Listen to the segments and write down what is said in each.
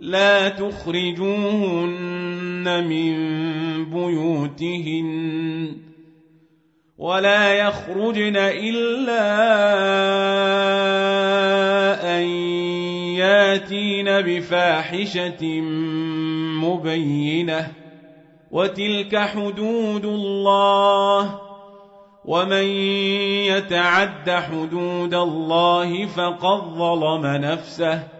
لا تخرجوهن من بيوتهن ولا يخرجن إلا أن ياتين بفاحشة مبينة وتلك حدود الله ومن يتعد حدود الله فقد ظلم نفسه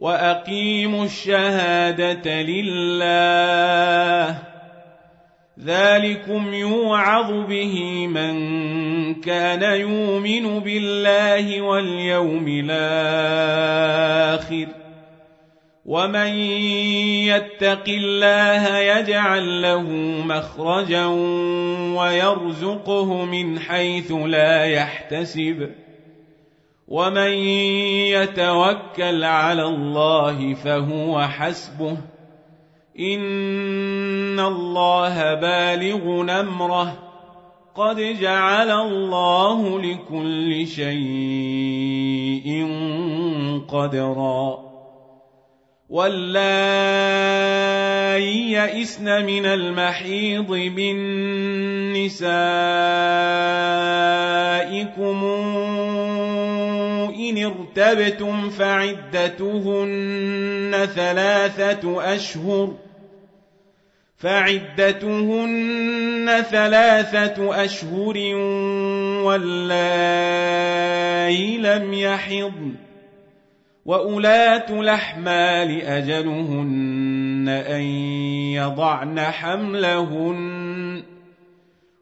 وأقيموا الشهادة لله. ذلكم يوعظ به من كان يؤمن بالله واليوم الآخر. ومن يتق الله يجعل له مخرجا ويرزقه من حيث لا يحتسب. ومن يتوكل على الله فهو حسبه ان الله بالغ امره قد جعل الله لكل شيء قدرا واللائي يئسن من المحيض من نسائكم إن ارتبتم فعدتهن ثلاثة أشهر فعدتهن ثلاثة أشهر واللائي لم يحضن وأولاة الأحمال أجلهن أن يضعن حملهن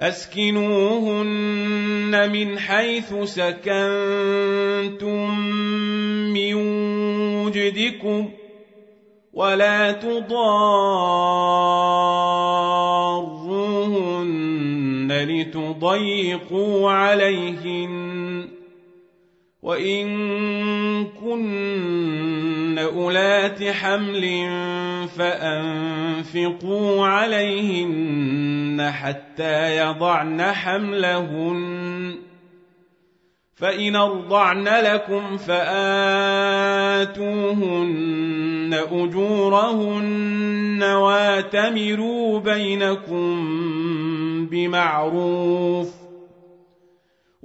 أسكنوهن من حيث سكنتم من وجدكم ولا تضاروهن لتضيقوا عليهن وان كن اولات حمل فانفقوا عليهن حتى يضعن حملهن فان ارضعن لكم فاتوهن اجورهن واتمروا بينكم بمعروف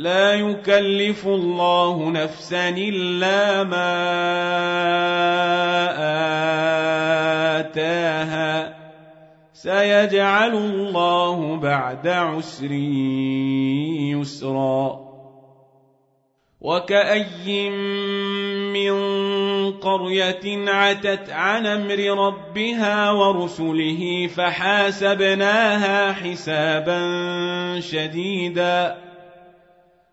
لا يكلف الله نفسا إلا ما آتاها. سيجعل الله بعد عسر يسرا. وكأي من قرية عتت عن أمر ربها ورسله فحاسبناها حسابا شديدا.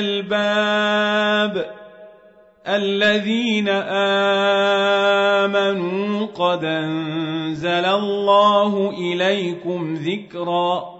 الألباب الذين آمنوا قد أنزل الله إليكم ذكرًا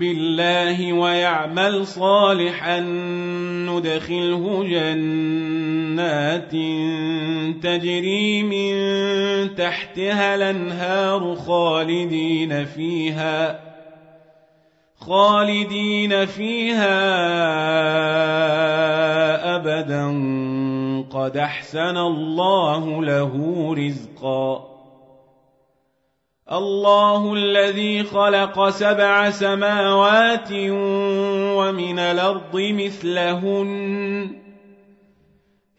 بالله ويعمل صالحا ندخله جنات تجري من تحتها الأنهار خالدين فيها خالدين فيها أبدا. قد أحسن الله له رزقا. الله الذي خلق سبع سماوات ومن الأرض مثلهن.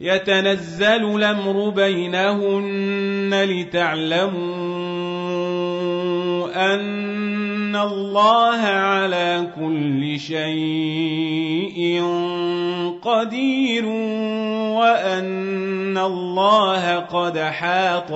يتنزل الأمر بينهن لتعلموا أن الله على كل شيء قدير وأن الله قد حاط